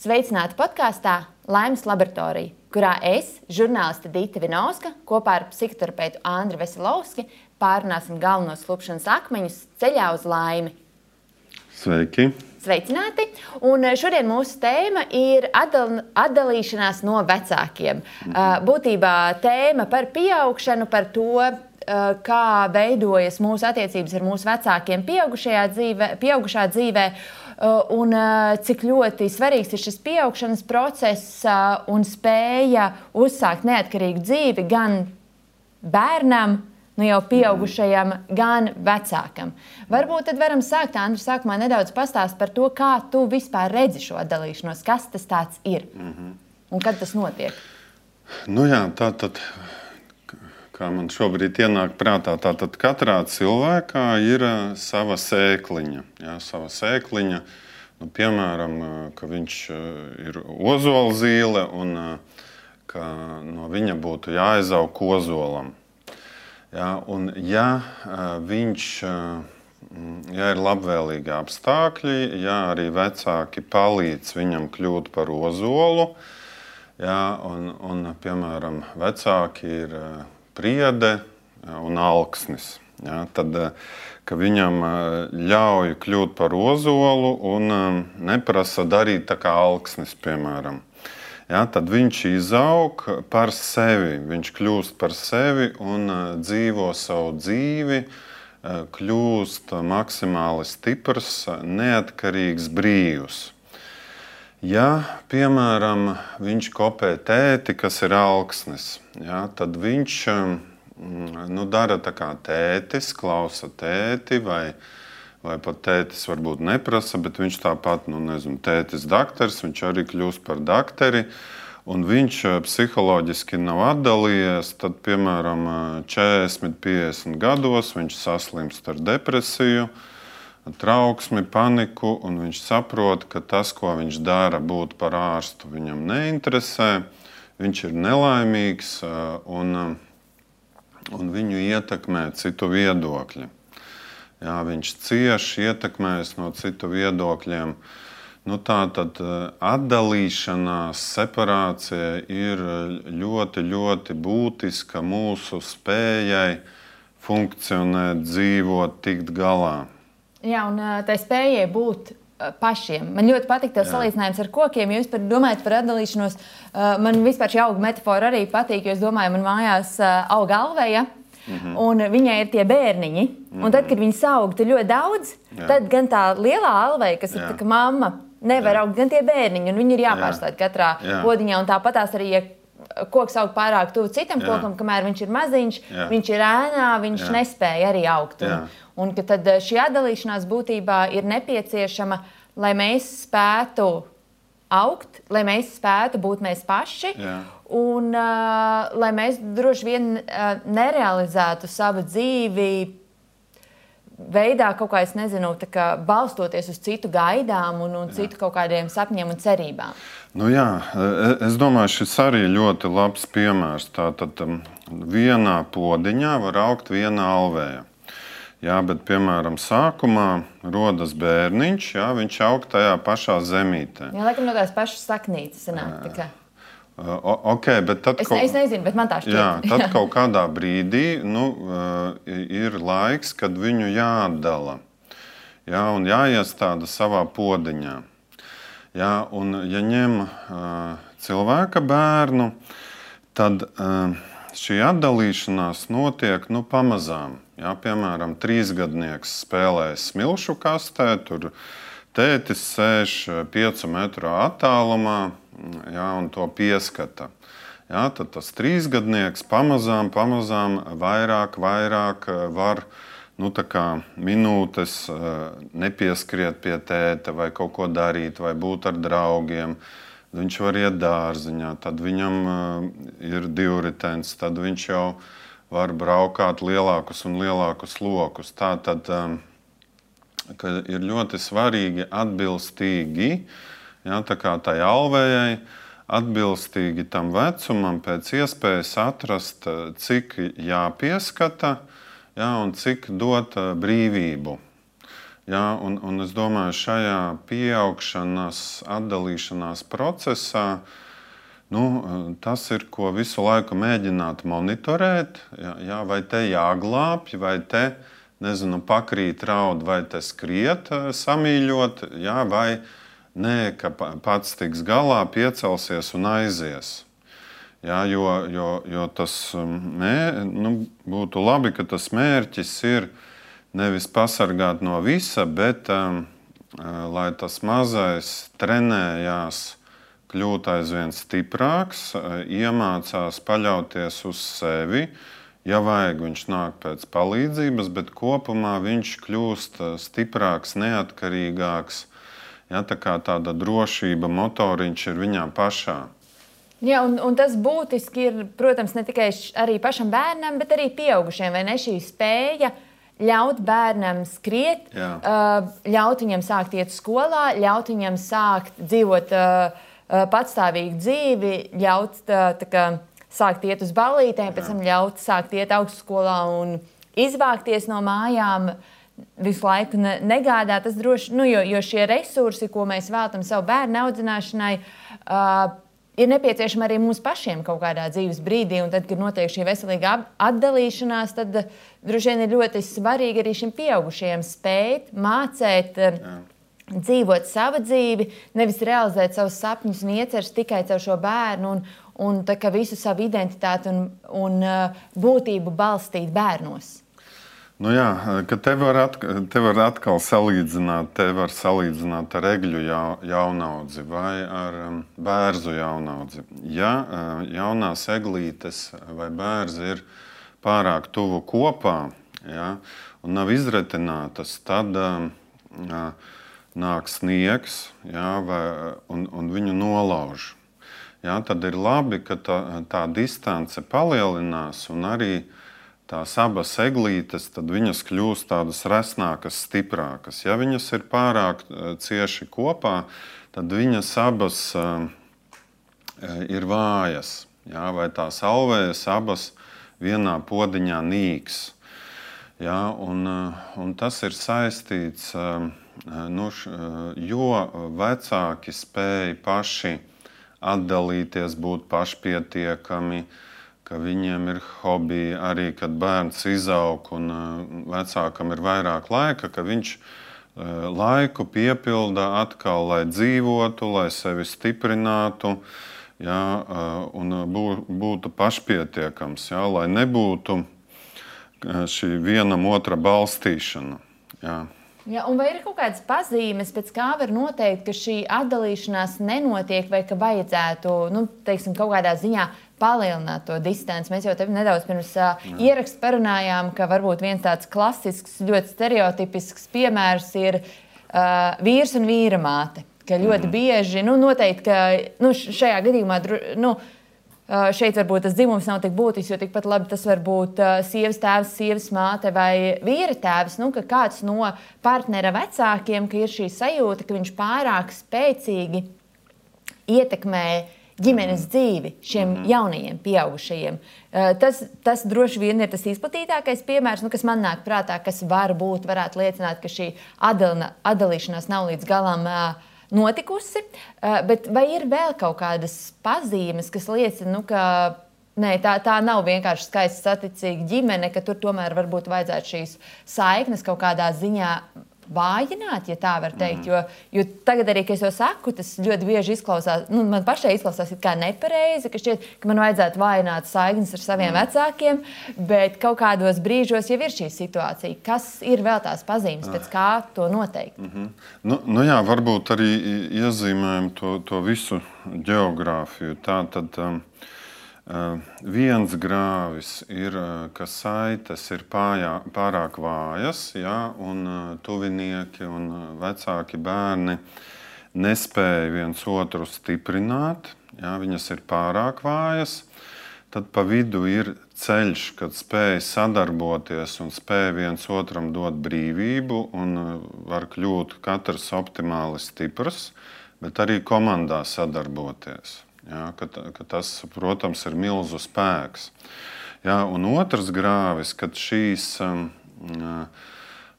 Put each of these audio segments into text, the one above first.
Sveicināti podkāstā Laimes laboratorija, kurā es, žurnāliste Dita Vinovska, kopā ar psihoterapeitu Andriu Veselovski pārunāsim galvenos klupšanas akmeņus ceļā uz laimi. Sveiki! Sveicināti! Un šodien mūsu tēma ir atdal, atdalīšanās no vecākiem. Mhm. Būtībā tēma par pieaugšanu, par to, kā veidojas mūsu attiecības ar mūsu vecākiem pieaugušajā dzīvē, pieaugušā dzīvē. Uh, un uh, cik ļoti svarīgs ir šis pieaugšanas process uh, un spēja uzsākt neatkarīgu dzīvi gan bērnam, nu jau pieaugušajam, gan vecākam. Varbūt tad varam sākt, Andri, sākumā nedaudz pastāstīt par to, kā tu vispār redzi šo atdalīšanos, kas tas ir mm -hmm. un kad tas notiek. Nu jā, tā tad kā man šobrīd ienāk prātā, tātad katrā cilvēkā ir sava sēkliņa. Jā, sava sēkliņa nu, piemēram, ka viņš ir ozola zīle un ka no viņa būtu jāizaug ozolam. Jā, un, ja viņš ja ir labvēlīgi apstākļi, ja arī vecāki palīdz viņam kļūt par ozolu, jā, un, un, piemēram, vecāki ir spriede un alksnis. Ja, tad, viņam ļauj kļūt par ozolu un neprasa darīt tā kā alksnis, piemēram. Ja, tad viņš izaug par sevi, viņš kļūst par sevi un dzīvo savu dzīvi, kļūst maksimāli stiprs, neatkarīgs, brīvs. Ja, piemēram, viņš kopē tēti, kas ir augsnes, ja, tad viņš mm, nu, dara tā kā tētis, klausa tēti, vai, vai pat tētis varbūt neprasa, bet viņš tāpat, nu, nezinu, tētis doktors, viņš arī kļūst par doktori. Un viņš eh, psiholoģiski nav atdalījies, tad, piemēram, 40, 50 gados viņš saslimst ar depresiju. Trauksmi, paniku, un viņš saprot, ka tas, ko viņš dara, būt par ārstu, viņam neinteresē. Viņš ir nelaimīgs un, un viņu ietekmē citu viedokļi. Jā, viņš cieši ietekmējas no citu viedokļiem. Nu, tā tad atdalīšanās, separācija ir ļoti, ļoti būtiska mūsu spējai funkcionēt, dzīvot, tikt galā. Jā, un tā spējai būt pašiem. Man ļoti patīk tas salīdzinājums ar kokiem. Jūs par, domājat par atdalīšanos, man vispār šī auga metāfora arī patīk. Es domāju, man mājās aug alveja. Mm -hmm. Un viņai ir tie bērniņi. Mm -hmm. Un tad, kad viņi aug ļoti daudz, Jā. tad gan tā lielā alveja, kas Jā. ir tā, mamma, nevar Jā. augt, gan tie bērniņi. Viņi ir jāpārstāj katrā Jā. podiņā. Un tāpat tās arī, ja koks aug pārāk tuvu citam Jā. kokam, kamēr viņš ir maziņš, Jā. viņš ir ēnā, viņš Jā. nespēja arī augt. Un, Un ka tad eh, šī atdalīšanās būtībā ir nepieciešama, lai mēs spētu augt, lai mēs spētu būt mēs paši. Jā. Un uh, lai mēs droši vien uh, nerealizētu savu dzīvi veidā, kaut kā, nezinu, kā balstoties uz citu gaidām un, un citu kaut kādiem sapņiem un cerībām. Nu jā, e, es domāju, šis arī ļoti labs piemērs. Tātad um, vienā podziņā var augt viena alvēja. Jā, bet, piemēram, sākumā rodas bērniņš, jā, viņš aug tajā pašā zemītē. Jā, laikam no tās pašas saknītes sanāk. Tā O, okay, bet tad, es, kaut, es nezinu, bet man tā šķiet. Jā, tad kaut kādā brīdī nu, ir laiks, kad viņu jāatdala jā, un jāiestāda savā podziņā. Jā, un, ja ņem cilvēka bērnu, tad šī atdalīšanās notiek nu, pamazām. Jā, piemēram, trīsgadnieks spēlē smilšu kastē, tur tētis sēž piecu metru attālumā jā, un to pieskata. Jā, tad tas trīsgadnieks pamazām, pamazām vairāk, vairāk var nu, minūtes nepieskriet pie tēta vai kaut ko darīt, vai būt ar draugiem. Viņš var iet dārziņā, tad viņam ir divritens, tad viņš jau var braukāt lielākus un lielākus lokus. Tā tad ir ļoti svarīgi atbilstīgi, ja, tā kā tai alvējai, atbilstīgi tam vecumam, pēc iespējas atrast, uh, cik jāpieskata ja, un cik dot uh, brīvību. Ja, un, un es domāju, šajā pieaugšanas, atdalīšanās procesā nu, tas ir, ko visu laiku mēģināt monitorēt. Ja, ja, vai te jāglābj, vai te nezinu, pakrīt raud, vai te skriet, samīļot, ja, vai nē, ka pats tiks galā, piecelsies un aizies. Ja, jo, jo, jo tas mē, nu, būtu labi, ka tas mērķis ir nevis pasargāt no visa, bet um, uh, lai tas mazais trenējās, kļūt aizvien stiprāks, uh, iemācās paļauties uz sevi. Ja vajag, viņš nāk pēc palīdzības, bet kopumā viņš kļūst uh, stiprāks, neatkarīgāks. Ja, tā kā tāda drošība, motoriņš ir viņā pašā. Jā, un, un tas būtiski ir, protams, ne tikai arī pašam bērnam, bet arī pieaugušiem. Vai ne šī spēja uh, ļaut bērnam skriet, Jā. ļaut viņam sākt iet skolā, ļaut viņam sākt dzīvot patstāvīgu dzīvi, ļaut tā, tā kā, sākt iet uz balītēm, pēc tam ļaut sākt iet augstskolā un izvākties no mājām. Visu laiku negādāt, tas droši, nu, jo, jo šie resursi, ko mēs veltam savu bērnu audzināšanai, uh, ir nepieciešama arī mums pašiem kaut kādā dzīves brīdī. Un tad, kad notiek šī veselīga atdalīšanās, tad droši vien ir ļoti svarīgi arī šim pieaugušajam spēt mācīt. Uh. Dzīvot savu dzīvi, nevis realizēt savus sapņus un iecerus tikai caur šo bērnu, un, un visu savu identitāti un, un uh, būtību balstīt bērnos. Nu jā, te var, atkal, te var atkal salīdzināt, te var salīdzināt ar egļu jaunaudzi vai ar um, bērnu jaunaudzi. Ja uh, jaunās eglītes vai bērns ir pārāk tuvu kopā ja, un nav izretinātas, tad um, nāk sniegs ja, vai, un, un viņu nolauž. Ja, tad ir labi, ka tā, tā distance palielinās un arī uh, tās abas eglītes, tad viņas kļūst tādas resnākas, stiprākas. Ja viņas ir pārāk eh, cieši kopā, tad viņas abas uh, ir vājas. Ja, vai tās alvējas abas vienā podziņā nīks. Ja, un, un tas ir saistīts, uh, nu, jo vecāki spēja paši atdalīties, būt pašpietiekami, uh, ka viņiem ir hobiji arī, kad bērns izaug un uh, vecākam ir vairāk laika, ka viņš uh, laiku piepilda atkal, lai dzīvotu, lai sevi stiprinātu. Jā, uh, un būtu pašpietiekams, jā, lai nebūtu šī vienam otra balstīšana. Jā. Ja, vai ir kaut kādas pazīmes, pēc kā var noteikt, ka šī atdalīšanās nenotiek, vai ka vajadzētu nu, teiksim, kaut kādā ziņā palielināt to distanci. Mēs jau te nedaudz pirms uh, ieraksta parunājām, ka varbūt viens tāds klasisks, ļoti stereotipisks piemērs ir uh, vīrs un vīra māte. Ka ļoti mm. bieži, nu, noteikti, ka nu, šajā gadījumā, nu, šeit varbūt tas dzimums nav tik būtisks, jo tikpat labi tas var būt uh, sievas tēvs, sievas māte vai vīra tēvs. Nu, ka kāds no partnera vecākiem, ir šī sajūta, ka viņš pārāk spēcīgi ietekmē ģimenes mm. dzīvi šiem mm. jaunajiem, pieaugušajiem. Uh, tas, tas droši vien ir tas izplatītākais piemērs, nu, kas man nāk prātā, kas var būt, varētu liecināt, ka šī atdalīšanās nav līdz galam. Uh, Notikusi, uh, bet vai ir vēl kaut kādas pazīmes, kas liecina, nu, ka Nē, tā, tā nav vienkārši skaista, saticīga ģimene, ka tur tomēr varbūt vajadzētu šīs saiknes kaut kādā ziņā vājināt, ja tā var teikt. Mm. Jo, jo tagad arī, kad es to saku, tas ļoti bieži izklausās, nu, man pašai izklausās kā nepareizi, ka šķiet, ka man vajadzētu vājināt saiknes ar saviem mm. vecākiem, bet kaut kādos brīžos jau ir šī situācija. Kas ir vēl tās pazīmes, pēc kā to noteikt? Mm -hmm. nu, nu jā, varbūt arī iezīmējam to, to visu geogrāfiju. Tā tad. Um, viens grāvis ir, uh, ka saites ir pājā, pārāk vājas, ja, un uh, tuvinieki un vecāki bērni nespēja viens otru stiprināt, ja, viņas ir pārāk vājas. Tad pa vidu ir ceļš, kad spēj sadarboties un spēj viens otram dot brīvību, un var kļūt katrs optimāli stiprs, bet arī komandā sadarboties. Ja, ka, ka tas, protams, ir milzu spēks. Ja, un otrs grāvis, kad šīs um,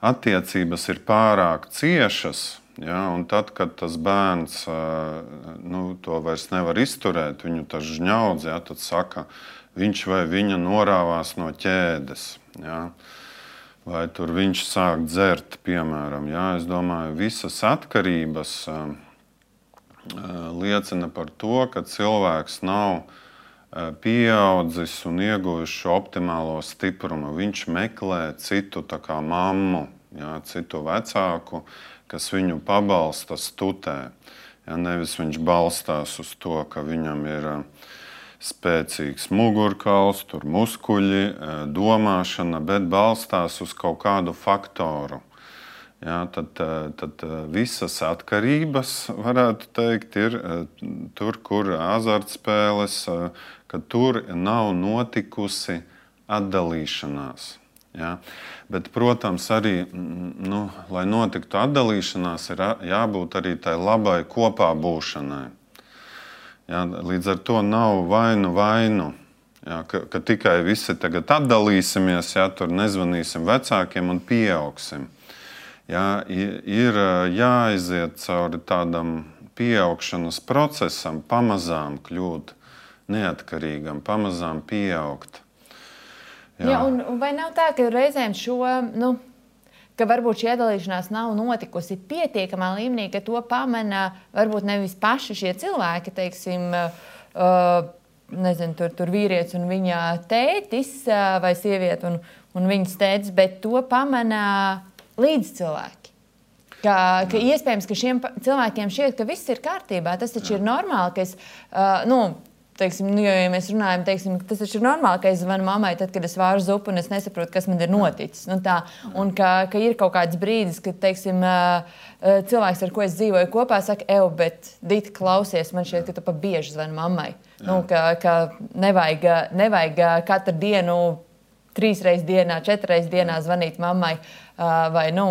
attiecības ir pārāk ciešas, ja, un tad, kad tas bērns nu, to vairs nevar izturēt, viņu tas žņaudz, ja, tad saka, viņš vai viņa norāvās no ķēdes. Ja. Vai tur viņš sāk dzert, piemēram. Ja, es domāju, visas atkarības liecina par to, ka cilvēks nav pieaudzis un ieguvis šo optimālo stiprumu. Viņš meklē citu mammu, jā, citu vecāku, kas viņu pabalsta stutē. Ja, nevis viņš balstās uz to, ka viņam ir spēcīgs mugurkauls, muskuļi, domāšana, bet balstās uz kaut kādu faktoru. Ja, tad, tad visas atkarības, varētu teikt, ir tur, kur azartspēles, ka tur nav notikusi atdalīšanās. Ja? Bet, protams, arī, nu, lai notiktu atdalīšanās, ir jābūt arī tai labai kopā būšanai. Ja? Līdz ar to nav vainu vainu. Ja, ka, ka tikai visi tagad atdalīsimies, ja tur nezvanīsim vecākiem un pieaugsim. Ja, ir jāiziet cauri tādam pieaugšanas procesam, pamazām kļūt neatkarīgam, pamazām pieaugt. Jā. Jā, un, un vai nav tā, ka reizēm šo. Nu, ka varbūt šī iedalīšanās nav notikusi pietiekamā līmenī, ka to pamana varbūt nevis paši šie cilvēki, teiksim, uh, nezinu, tur, tur vīrietis un viņa tētis vai sieviete un, un viņas tētis, bet to pamana līdzcilvēki. Ka, ka iespējams, ka šiem cilvēkiem šķiet, ka viss ir kārtībā. Tas taču ir normāli, ka es, uh, nu, teiksim, nu, jo, ja mēs runājam, teiksim, tas ir normāli, ka es zvanu mammai, tad, kad es vāru zupu un es nesaprotu, kas man ir noticis. Nu, tā, un ka, ka ir kaut kāds brīdis, kad teiksim, cilvēks, ar ko es dzīvoju kopā, saka, ej, bet Dita, klausies, man šķiet, ka tu pa bieži zvani mammai. Nu, ka, ka nevajag, nevajag katru dienu, trīs reizes dienā, četras reizes dienā zvanīt mammai. Vai, nu,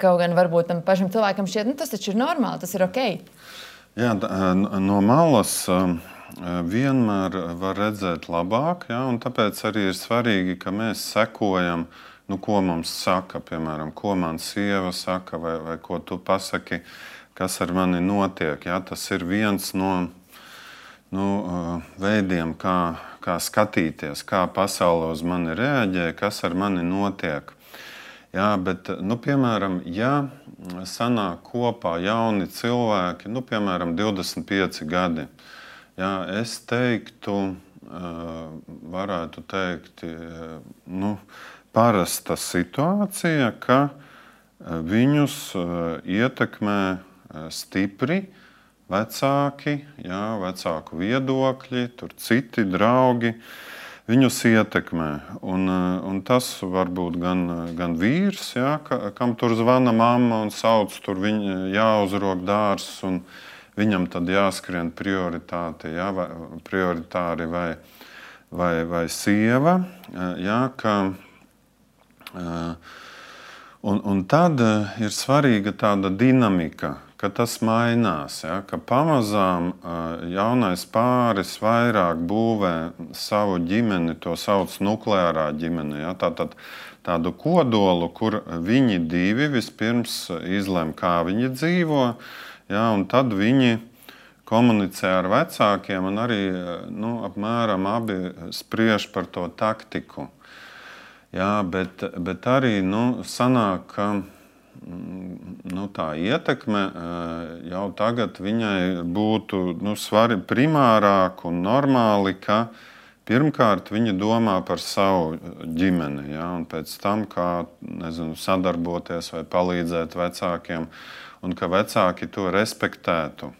kaut gan varbūt tam pašam cilvēkam šķiet, nu, tas taču ir normāli, tas ir ok. Jā, no malas vienmēr var redzēt labāk, ja, un tāpēc arī ir svarīgi, ka mēs sekojam, nu, ko mums saka, piemēram, ko man sieva saka, vai, vai ko tu pasaki, kas ar mani notiek. Ja. Tas ir viens no nu, veidiem, kā, kā skatīties, kā pasaule uz mani reaģē, kas ar mani notiek. Jā, bet, nu, piemēram, ja sanāk kopā jauni cilvēki, nu, piemēram, 25 gadi, jā, es teiktu, varētu teikt, nu, parasta situācija, ka viņus ietekmē stipri vecāki, jā, vecāku viedokļi, citi draugi. Uh, viņus ietekmē. Un, eh, un tas var būt gan, gan vīrs, jā, ka, kam tur zvana mamma un sauc, tur viņa jāuzrok dārsts, un viņam tad jāskrien prioritāti, jā, vai, prioritāri vai, vai, vai sieva. Eh, jā, ka, eh, un, un tad ir svarīga tāda dinamika ka tas mainās, ja, ka pamazām jaunais pāris vairāk būvē savu ģimeni, to sauc par nukleārā ģimeni. Ja, tātad, tādu kodolu, kur viņi divi vispirms izlemj, kā viņi dzīvo, ja, un tad viņi komunicē ar vecākiem un arī nu, apmēram abi spriež par to taktiku. Ja, bet, bet arī nu, sanāk, ka nu, tā ietekme eh, jau tagad viņai būtu nu, svarīga, primārāk un normāli, ka pirmkārt viņa domā par savu ģimeni, ja, un pēc tam kā nezinu, sadarboties vai palīdzēt vecākiem, un ka vecāki to respektētu.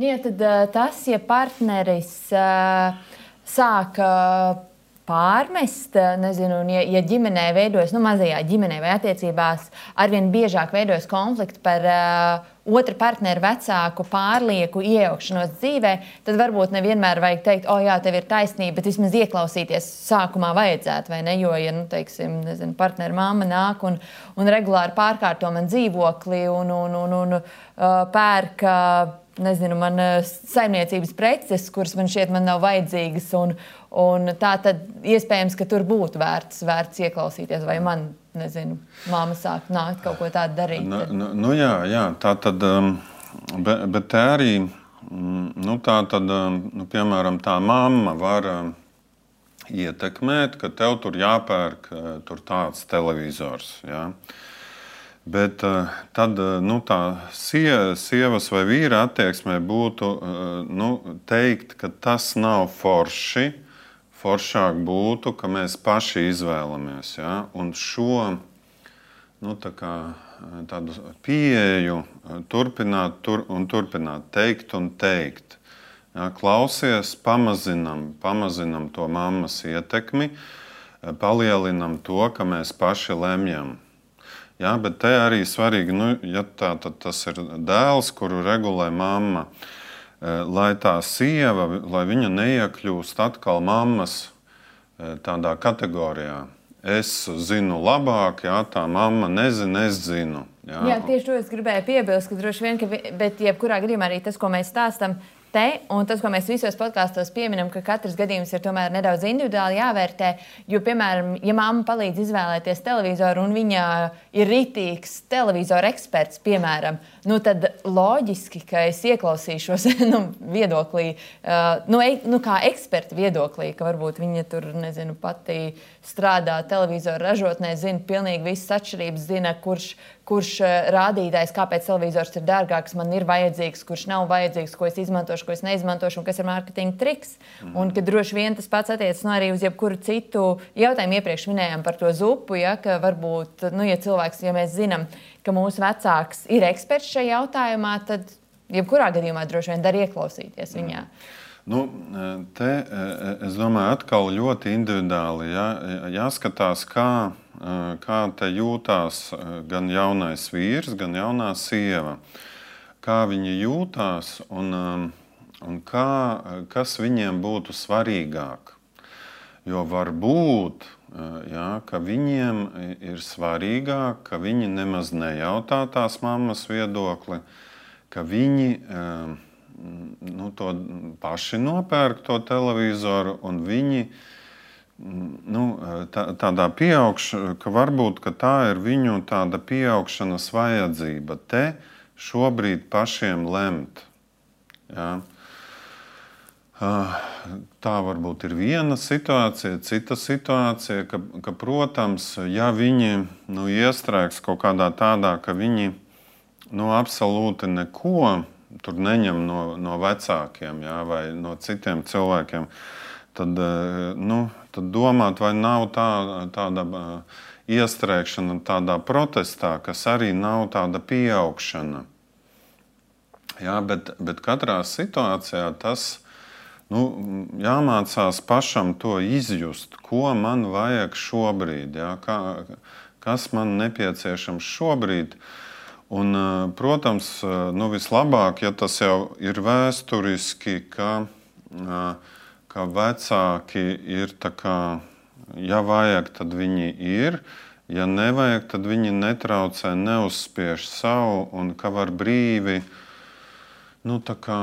Ja, tad eh, tas, ja partneris uh, sāk pārmest. Eh, nezinu, ja, ja ģimenē veidojas, nu, mazajā ģimenē vai attiecībās, arvien biežāk veidojas konflikti par uh, otra partneru vecāku pārlieku iejaukšanos dzīvē, tad varbūt nevienmēr vajag teikt, o, jā, tev ir taisnība, bet vismaz ieklausīties sākumā vajadzētu, vai ne? Jo, ja, nu, teiksim, nezinu, partneru māma nāk un, un regulāri pārkārto man dzīvokli un, un, un, un uh, pērk. Uh, nezinu, man saimniecības preces, kuras man šķiet, man nav vajadzīgas. Un, un tā tad iespējams, ka tur būtu vērts, vērts ieklausīties, vai man, nezinu, māma sāk nākt kaut ko tādu darīt. Nu, nu, nu jā, jā, tā tad, um, bet, bet tā arī, mm, nu, tā tad, um, nu, piemēram, tā mamma var um, ietekmēt, ka tev tur jāpērk tur tāds televizors. Jā. Ja? Bet uh, tad uh, nu, tā sie, sievas vai vīra attieksmē būtu uh, nu, teikt, ka tas nav forši. Foršāk būtu, ka mēs paši izvēlamies. Ja? Un šo nu, tā kā, tādu pieeju turpināt tur, un turpināt, teikt un teikt. Ja? Klausies, pamazinam, pamazinam to mammas ietekmi, palielinam to, ka mēs paši lemjam. Jā, bet te arī svarīgi, nu, ja tā, tas ir dēls, kuru regulē mamma, e, lai tā sieva, lai viņa neiekļūst atkal mammas e, tādā kategorijā. Es zinu labāk, jā, tā mamma nezina, es zinu. Jā. jā, tieši to es gribēju piebilst, ka droši vien, ka, bet jebkurā gadījumā arī tas, ko mēs stāstām, te, un tas, ko mēs visos podkāstos pieminam, ka katrs gadījums ir tomēr nedaudz individuāli jāvērtē. Jo, piemēram, ja mamma palīdz izvēlēties televizoru un viņa ir rītīgs televizora eksperts, piemēram, nu, tad loģiski, ka es ieklausīšos nu, viedoklī, uh, nu, e, nu, kā eksperta viedoklī, ka varbūt viņa tur nezinu, pati strādā televizoru ražotnē, zina pilnīgi visas atšķirības, zina, kurš kurš eh, rādītājs, kāpēc televizors ir dārgāks, man ir vajadzīgs, kurš nav vajadzīgs, ko es izmantošu, ko es neizmantošu, un kas ir mārketinga triks. Mm. Un ka droši vien tas pats attiecas nu, arī uz jebkuru citu jautājumu. Iepriekš minējām par to zupu, ja, ka varbūt, nu, ja cilvēks, ja mēs zinām, ka mūsu vecāks ir eksperts šajā jautājumā, tad jebkurā gadījumā droši vien dar ieklausīties viņā. Mm. Nu, te, es domāju, atkal ļoti individuāli jā, jāskatās, kā kā te jūtās gan jaunais vīrs, gan jaunā sieva. Kā viņi jūtās un, un kā, kas viņiem būtu svarīgāk. Jo var būt, jā, ka viņiem ir svarīgāk, ka viņi nemaz nejautā tās mammas viedokli, ka viņi nu, to paši nopērk to televizoru un viņi nu, tā, tādā pieaugšanā, ka varbūt ka tā ir viņu tāda pieaugšanas vajadzība. Te šobrīd pašiem lemt. Ja? Tā varbūt ir viena situācija, cita situācija, ka, ka protams, ja viņi nu, iestrēgs kaut kādā tādā, ka viņi nu, absolūti neko tur neņem no, no vecākiem ja, vai no citiem cilvēkiem, tad nu, tad domāt, vai nav tā, tāda iestrēgšana tādā protestā, kas arī nav tāda pieaugšana. Jā, bet, bet katrā situācijā tas nu, jāmācās pašam to izjust, ko man vajag šobrīd, jā, kā, kas man nepieciešams šobrīd. Un, protams, nu, vislabāk, ja tas jau ir vēsturiski, ka uh, ka vecāki ir tā kā, ja vajag, tad viņi ir, ja nevajag, tad viņi netraucē, neuzspiež savu, un ka var brīvi nu, kā,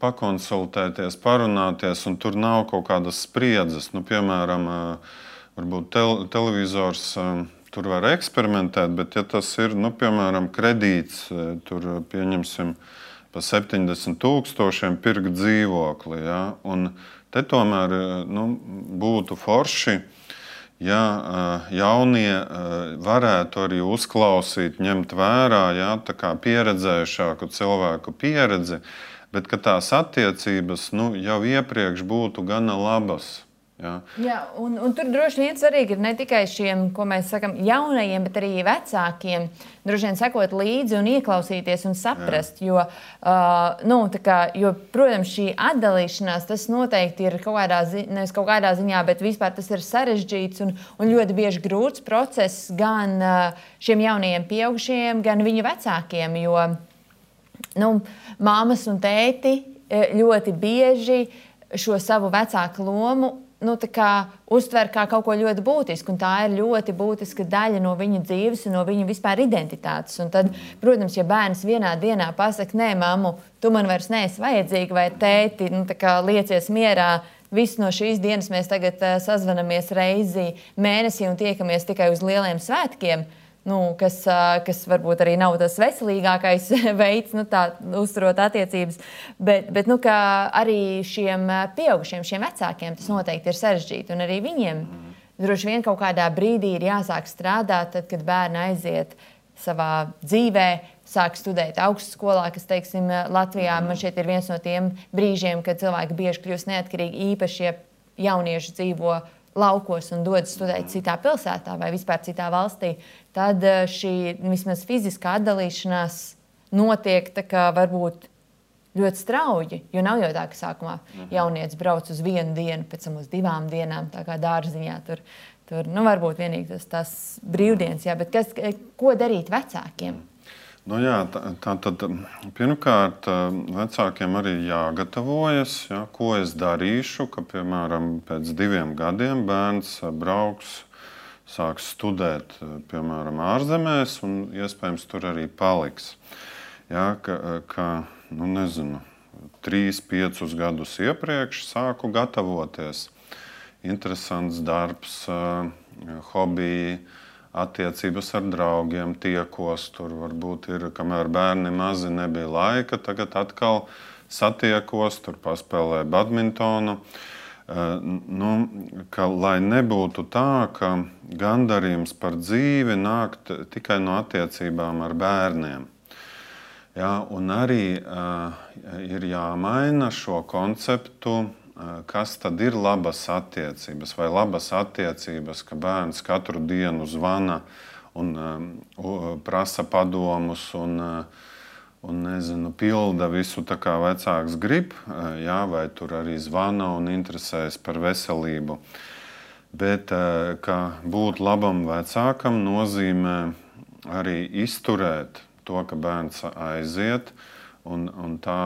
pakonsultēties, parunāties, un tur nav kaut kādas spriedzes. Nu, piemēram, varbūt tel televizors tur var eksperimentēt, bet ja tas ir, nu, piemēram, kredīts, tur pieņemsim, pa 70 tūkstošiem pirkt dzīvokli. Ja? Un te tomēr nu, būtu forši, ja jaunie varētu arī uzklausīt, ņemt vērā ja? pieredzējušāku cilvēku pieredzi, bet tās attiecības nu, jau iepriekš būtu gana labas. Jā. Jā, un, un tur droši vien svarīgi ir ne tikai šiem, ko mēs sakām, jaunajiem, bet arī vecākiem. Droši vien sekot līdzi un ieklausīties un saprast. Jā. Jo, uh, nu, kā, jo, protams, šī atdalīšanās tas noteikti ir kaut kādā, zi nevis kaut kādā ziņā, bet vispār tas ir sarežģīts un, un ļoti bieži grūts process gan uh, šiem jaunajiem pieaugušajiem, gan viņu vecākiem. Jo nu, māmas un tēti ļoti bieži šo savu vecāku lomu nu, kā, uztver kā kaut ko ļoti būtisku. Tā ir ļoti būtiska daļa no viņa dzīves un no viņa vispār identitātes. Un tad, protams, ja bērns vienā dienā pasakā, nē, mammu, tu man vairs neesi vajadzīga, vai tēti, nu, liecies mierā. Visu no šīs dienas mēs tagad uh, sazvanamies reizi mēnesī un tiekamies tikai uz lieliem svētkiem. Uh, nu, kas, kas varbūt arī nav tas veselīgākais veids, nu, tā uzturot attiecības. Bet, bet nu, arī šiem pieaugušiem, šiem vecākiem tas noteikti ir sarežģīti. Un arī viņiem droši vien kaut kādā brīdī ir jāsāk strādāt, tad, kad bērni aiziet savā dzīvē, sāk studēt augstskolā, kas, teiksim, Latvijā man šeit ir viens no tiem brīžiem, kad cilvēki bieži kļūst neatkarīgi, īpaši, ja jaunieši dzīvo laukos un dodas studēt citā pilsētā vai vispār citā valstī, tad eh, šī vismaz fiziskā atdalīšanās notiek kā, varbūt ļoti strauji. Jo nav jau tā, ka sākumā mhm. jaunietis brauc uz vienu dienu, pēc tam uz divām dienām, tā kā dārziņā. Tur, tur nu, varbūt vienīgi tas, tas brīvdienas, jā, bet kas, ko darīt vecākiem? Nu jā, tā, tā tad pirmkārt, vecākiem arī jāgatavojas, ja, ko es darīšu, ka, piemēram, pēc diviem gadiem bērns brauks, sāks studēt, piemēram, ārzemēs, un iespējams tur arī paliks. Ja, ka, ka, nu, nezinu, trīs, piecus gadus iepriekš sāku gatavoties. Interesants darbs, hobiji attiecības ar draugiem, tiekos. Tur varbūt ir, kamēr bērni mazi nebija laika, tagad atkal satiekos, tur paspēlē badmintonu. Uh, nu, ka, lai nebūtu tā, ka gandarījums par dzīvi nāk tikai no attiecībām ar bērniem. Ja, un arī uh, ir jāmaina šo konceptu kas tad ir labas attiecības, vai labas attiecības, ka bērns katru dienu zvana un um, prasa padomus un, un nezinu, pilda visu tā kā vecāks grib, jā, vai tur arī zvana un interesējas par veselību. Bet būt labam vecākam nozīmē arī izturēt to, ka bērns aiziet, uh, Un, un tā,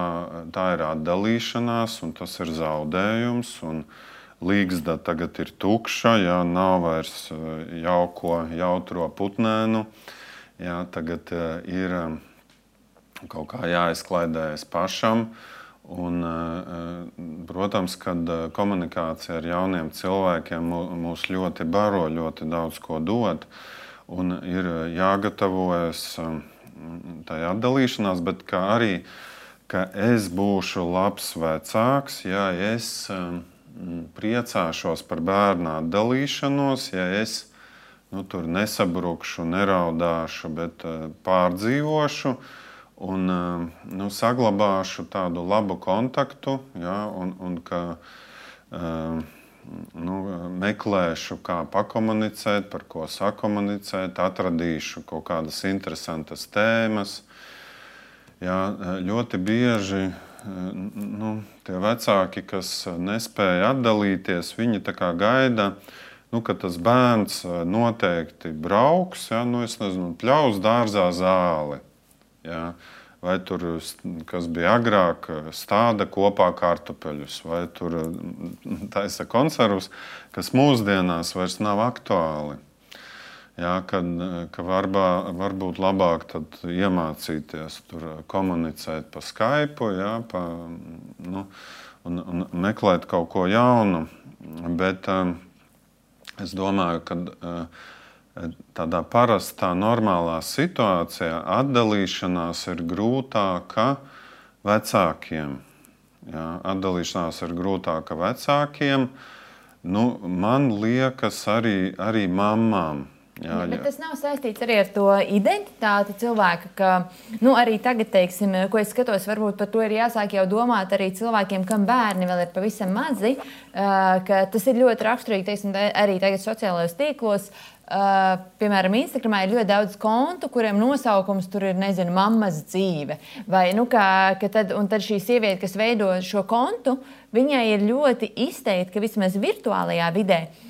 tā ir atdalīšanās, un tas ir zaudējums. Līgzda tagad ir tukša, jā, nav vairs eh, jauko, jautro putnēnu. Jā, tagad eh, ir eh, kaut kā jāizklaidējas pašam. Un, protams, kad komunikācija ar jauniem cilvēkiem mūs ļoti baro, ļoti daudz ko dod, un ir jāgatavojas tajā atdalīšanās, bet arī, ka es būšu labs vecāks, ja es um, priecāšos par bērnu atdalīšanos, ja es nu, tur nesabrukšu, neraudāšu, bet uh, pārdzīvošu un uh, nu, saglabāšu tādu labu kontaktu. Ja, un, un ka, uh, nu, meklēšu, kā pakomunicēt, par ko sakomunicēt, atradīšu kaut kādas interesantas tēmas. Jā, ļoti bieži nu, tie vecāki, kas nespēja atdalīties, viņi gaida, nu, ka tas bērns noteikti brauks, ja, nu, nezinu, pļaus dārzā zāli. Ja vai tur, kas bija agrāk, stāda kopā kartupeļus, vai tur taisa konservus, kas mūsdienās vairs nav aktuāli. Jā, kad, ka varbā, varbūt labāk iemācīties tur komunicēt pa Skype, jā, pa, nu, un, un meklēt kaut ko jaunu. Bet uh, es domāju, ka uh, tādā parastā, normālā situācijā atdalīšanās ir grūtāka vecākiem. Jā, atdalīšanās ir grūtāka vecākiem. Nu, man liekas, arī, arī mamām. Jā, jā. Bet tas nav saistīts arī ar to identitāti cilvēka, ka nu, arī tagad, teiksim, ko es skatos, varbūt par to ir jāsāk jau domāt arī cilvēkiem, kam bērni vēl ir pavisam mazi. Tas ir ļoti raksturīgi teiksim, arī tagad sociālajos tīklos. Uh, piemēram, Instagramā ir ļoti daudz kontu, kuriem nosaukums tur ir, nezinu, mammas dzīve. Vai, nu, kā, tad, tad šī sieviete, kas veido šo kontu, viņai ir ļoti izteikti, ka vismaz virtuālajā vidē uh,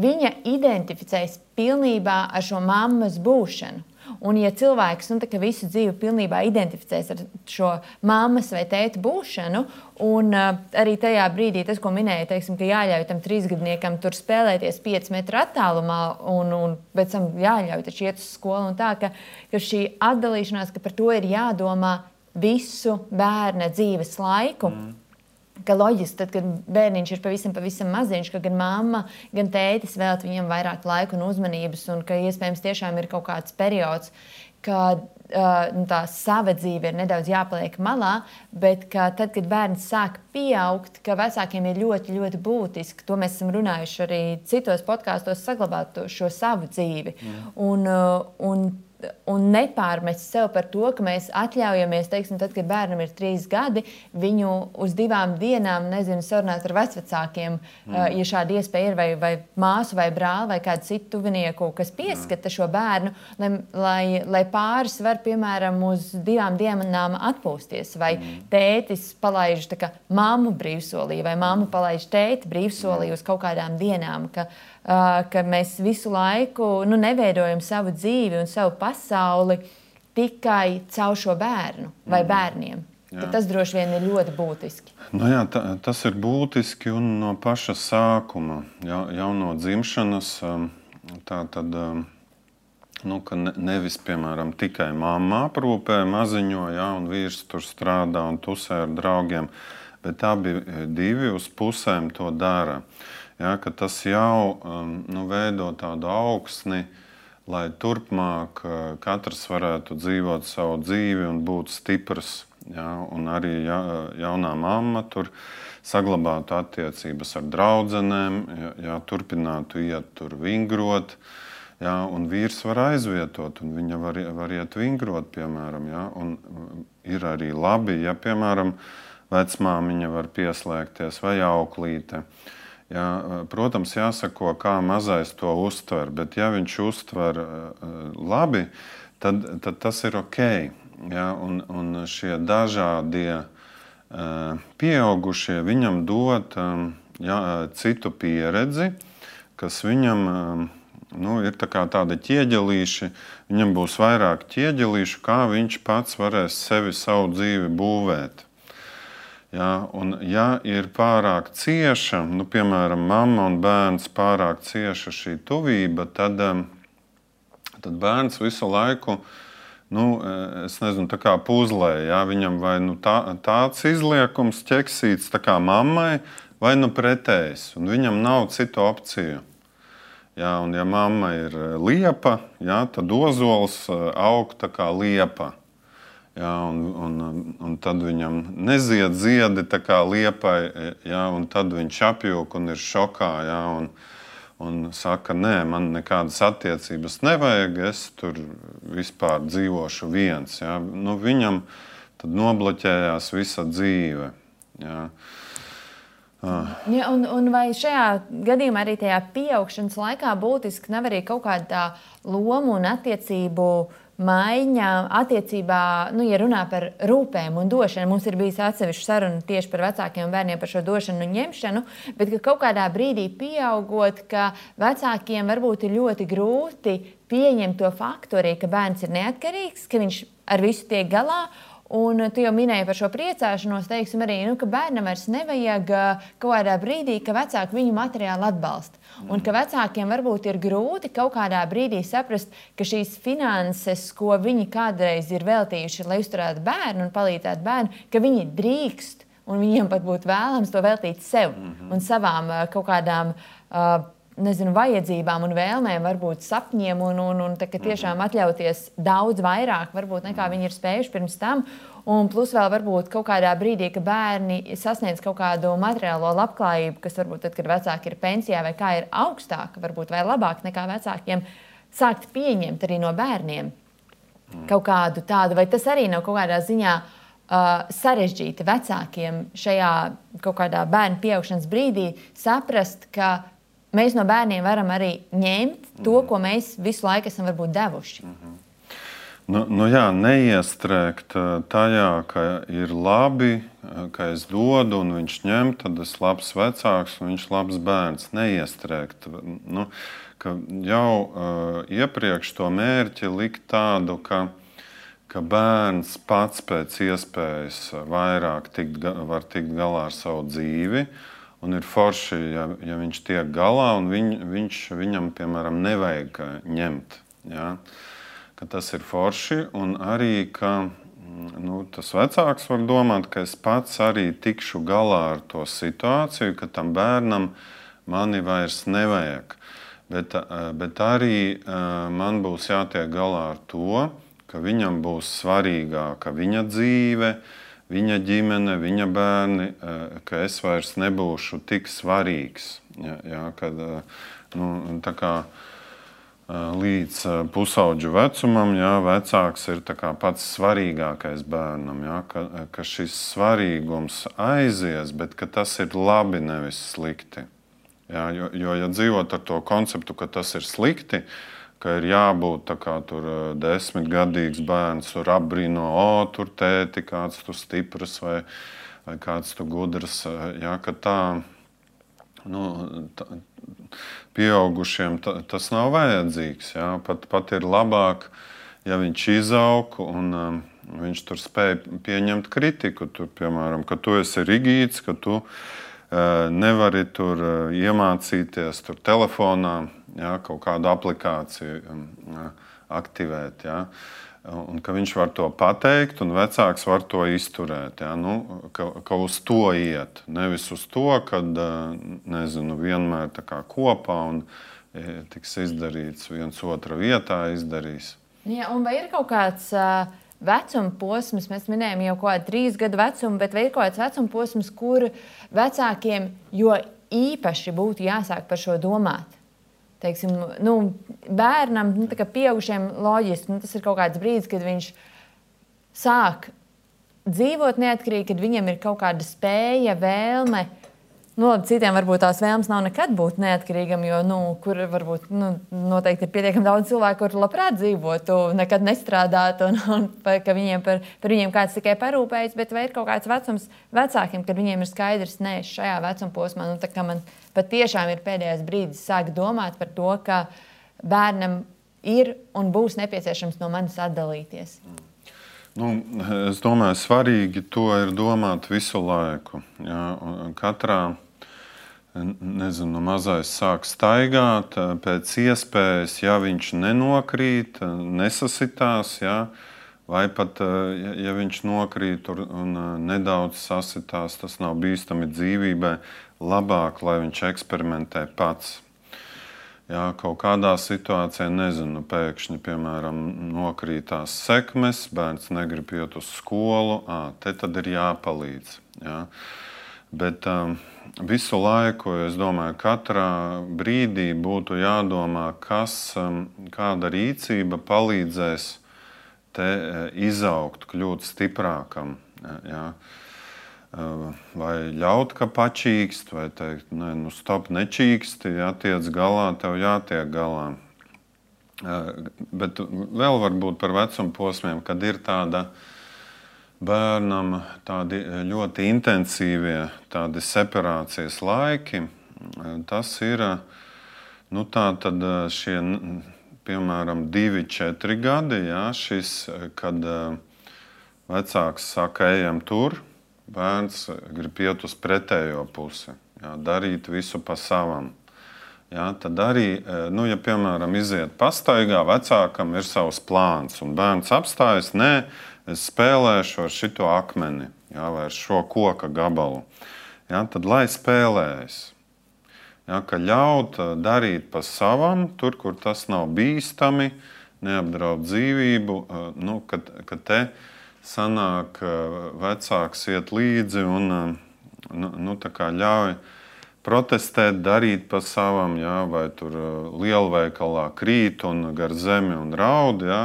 viņa identificējas pilnībā ar šo mammas būšanu. Un, ja cilvēks nu, visu dzīvi pilnībā identificēs ar šo mammas vai tēta būšanu, un uh, arī tajā brīdī tas, ko minēja, teiksim, ka jāļauj tam trīsgadniekam tur spēlēties 5 metru attālumā, un, un pēc tam jāļauj taču iet uz skolu, un tā, ka, ka šī atdalīšanās, ka par to ir jādomā visu bērna dzīves laiku. Mm ka loģiski, tad, kad bērniņš ir pavisam, pavisam maziņš, ka gan mamma, gan tētis veltīja viņam vairāk laika un uzmanības, un ka iespējams tiešām ir kaut kāds periods, kad nu, tā sava dzīve ir nedaudz jāpaliek malā, bet ka tad, kad bērns sāk pieaugt, ka vecākiem ir ļoti, ļoti būtiski, to mēs esam runājuši arī citos podkāstos, saglabāt šo savu dzīvi. Mm. Un, un un nepārmest sev par to, ka mēs atļaujamies, teiksim, tad, kad bērnam ir trīs gadi, viņu uz divām dienām, nezinu, sarunāt ar vecākiem, mm. ja šāda iespēja ir, vai, vai māsu, vai brāli, vai kādu citu tuvinieku, kas pieskata mm. šo bērnu, lai, lai, lai pāris var, piemēram, uz divām dienām atpūsties, vai mm. tētis palaiž kā, mammu brīvsolī, vai mamma palaiž tēti brīvsolī mm. uz kaut kādām dienām. Ka, uh, ka mēs visu laiku nu, neveidojam savu dzīvi un savu pasauli tikai caur šo bērnu vai mm. bērniem. Tas droši vien ir ļoti būtiski. Nu jā, ta, tas ir būtiski un no paša sākuma, ja, jau no dzimšanas. Tā tad, nu, ne, nevis piemēram tikai mamma aprūpē maziņo, ja, un vīrs tur strādā un tusē ar draugiem, bet abi divi uz pusēm to dara. Uh, ja, tas jau um, nu, veido tādu augsni, lai turpmāk uh, katrs varētu dzīvot savu dzīvi un būt stiprs. Ja, un arī ja, jaunā mamma tur saglabātu attiecības ar draugiem, ja, ja turpinātu iet tur vingrot. Ja, un vīrs var aizvietot, un viņa var, var iet vingrot, piemēram. Ja, un ir arī labi, ja, piemēram, vecmāmiņa var pieslēgties vai auklīte. Uh, Jā, protams, jāsako, kā mazais to uztver, bet ja viņš uztver labi, tad, tad tas ir ok. Jā, un, un šie dažādie pieaugušie viņam dod jā, citu pieredzi, kas viņam nu, ir tā tāda ķieģelīša. Viņam būs vairāk ķieģelīšu, kā viņš pats varēs sevi savu dzīvi būvēt. Ja, un, ja ir pārāk cieša, nu, piemēram, mamma un bērns pārāk cieša šī tuvība, tad, tad bērns visu laiku, nu, es nezinu, puzlē, ja, viņam vai nu, tā, tāds izliekums, ķeksīts kā mammai, vai nu pretējs, viņam nav citu opciju. Ja, un, ja mamma ir liepa, ja, tad ozols aug tā kā liepa. Jā, un, un, un tad viņam nezied ziedi kā liepai, jā, un tad viņš apjūk un ir šokā. Jā, un, un saka, nē, man nekādas attiecības nevajag, es tur vispār dzīvošu viens. Jā. Nu, viņam tad nobloķējās visa dzīve. Jā. Ah. Ja, un, un vai šajā gadījumā arī tajā pieaugšanas laikā būtiski nav arī kaut kāda loma un attiecību uh, maiņa attiecībā, nu, ja runā par rūpēm un došanu. Mums ir bijis atsevišķa saruna tieši par vecākiem bērniem par šo došanu un ņemšanu, bet ka kaut kādā brīdī pieaugot, ka vecākiem varbūt ir ļoti grūti pieņemt to faktu arī, ka bērns ir neatkarīgs, ka viņš ar visu tiek galā. Un tu jau minēji par šo priecāšanos, teiksim, arī, nu, ka bērnam vairs nevajag kaut kādā brīdī, ka vecāki viņu materiāli atbalsta. Un ka vecākiem varbūt ir grūti kaut kādā brīdī saprast, ka šīs finanses, ko viņi kādreiz ir veltījuši, lai uzturētu bērnu un palīdzētu bērnu, ka viņi drīkst un viņiem pat būtu vēlams to veltīt sev mm -hmm. un savām kaut kādām. Uh, nezinu, vajadzībām un vēlmēm, varbūt sapņiem, un, un, un tā, tiešām atļauties daudz vairāk, varbūt, nekā viņi ir spējuši pirms tam. Un plus vēl varbūt kaut kādā brīdī, kad bērni sasniedz kaut kādu materiālo labklājību, kas varbūt tad, kad vecāki ir pensijā vai kā ir augstāka, varbūt vai labāk nekā vecākiem, sākt pieņemt arī no bērniem kaut kādu tādu, vai tas arī nav kaut kādā ziņā uh, sarežģīti vecākiem šajā kaut kādā bērnu pieaugšanas brīdī saprast, ka mēs no bērniem varam arī ņemt to, mhm. ko mēs visu laiku esam varbūt devuši. Mm -hmm. Nu, nu jā, neiestrēgt tajā, ka ir labi, ka es dodu un viņš ņem, tad es labs vecāks un viņš labs bērns. Neiestrēgt. Nu, jau uh, iepriekš to mērķi likt tādu, ka, ka bērns pats pēc iespējas vairāk tikt, var tikt galā ar savu dzīvi. Un ir forši, ja, ja viņš tiek galā un viņ, viņš, viņam, piemēram, nevajag ņemt. Ja? Ka tas ir forši un arī, ka nu, tas vecāks var domāt, ka es pats arī tikšu galā ar to situāciju, ka tam bērnam mani vairs nevajag. Bet, eh, bet arī eh, man būs jātiek galā ar to, ka viņam būs svarīgāka viņa dzīve, viņa ģimene, viņa bērni, eh, ka es vairs nebūšu tik svarīgs. Ja, ja, kad, nu, kā, līdz pusauģu vecumam, jā, vecāks ir pats svarīgākais bērnam. Jā, ka, ka šis svarīgums aizies, bet tas ir labi, nevis slikti. Jā, jo, jo, ja dzīvot ar to konceptu, ka tas ir slikti, ka ir jābūt kā tur desmitgadīgs bērns, tur apbrīno, o, tur tēti, kāds tu stiprs vai, vai kāds tu gudrs. Jā, tā, nu, tā, pieaugušiem ta, tas nav vajadzīgs. Jā. Pat, pat ir labāk, ja viņš izaug un um, viņš tur spēj pieņemt kritiku. Tur, piemēram, ka tu esi rigīts, ka tu esi nevari tur iemācīties tur telefonā ja, kaut kādu aplikāciju ja, aktivēt. Ja. Un ka viņš var to pateikt, un vecāks var to izturēt. Ja? Nu, ka, ka uz to iet. Nevis uz to, ka nezinu, vienmēr kopā un tiks izdarīts viens otra vietā. Izdarīs. Ja, vai ir kaut kāds uh, vecuma posms, mēs minējām jau kaut kādu trīs gadu vecumu, bet vai ir kaut kāds vecuma posms, kur vecākiem jo īpaši būtu jāsāk par šo domāt? Teiksim, nu, bērnam, nu, pieaugušiem, loģiski, nu, tas ir kaut kāds brīdis, kad viņš sāk dzīvot neatkarīgi, kad viņam ir kaut kāda spēja, vēlme Nu, labi, citiem varbūt tās vēlmes nav nekad būt neatkarīgam, jo nu, kur varbūt nu, noteikti ir pietiekami daudz cilvēku, kuriem labprāt dzīvotu, nekad nestrādātu, un, un ka viņiem par, par viņiem kāds tikai parūpējas. Bet vai ir kaut kāds vecums vecākiem, kad viņiem ir skaidrs, ka šajā vecuma posmā nu, man patiešām ir pēdējais brīdis sākt domāt par to, ka bērnam ir un būs nepieciešams no manis atdalīties. Nu, es domāju, svarīgi to ir domāt visu laiku. Jā, katrā nezinu, mazais sāk staigāt, pēc iespējas, ja viņš nenokrīt, nesasitās, ja, vai pat ja, ja viņš nokrīt un nedaudz sasitās, tas nav bīstami dzīvībai, labāk, lai viņš eksperimentē pats. Jā, kaut kādā situācijā, nezinu, pēkšņi, piemēram, nokrītās sekmes, bērns negrib iet uz skolu, à, te tad ir jāpalīdz. Jā. Bet um, visu laiku, es domāju, katrā brīdī būtu jādomā, kas, um, kāda rīcība palīdzēs te uh, izaugt, kļūt stiprākam. Ja? Uh, vai ļaut, ka pačīkst, vai teikt, nē, nu stop, nečīksti, ja tiec galā, tev jātiek galā. Uh, bet vēl varbūt par vecuma posmiem, kad ir tāda uh, bērnam tādi ļoti intensīvie tādi separācijas laiki. Tas ir nu, tad šie, piemēram, divi, četri gadi, jā, šis, kad vecāks saka, ejam tur, bērns grib iet uz pretējo pusi, jā, darīt visu pa savam. Jā, tad arī, nu, ja piemēram iziet pastaigā, vecākam ir savs plāns, un bērns apstājas, nē, es spēlēšu ar šo akmeni jā, vai ar šo koka gabalu. Jā, tad lai spēlējas. Jā, ka ļaut darīt pa savam, tur, kur tas nav bīstami, neapdraud dzīvību, nu, kad, kad te sanāk vecāks iet līdzi un nu, nu, ļauj protestēt, darīt pa savam, jā, vai tur lielveikalā krīt un gar zemi un raud. Jā,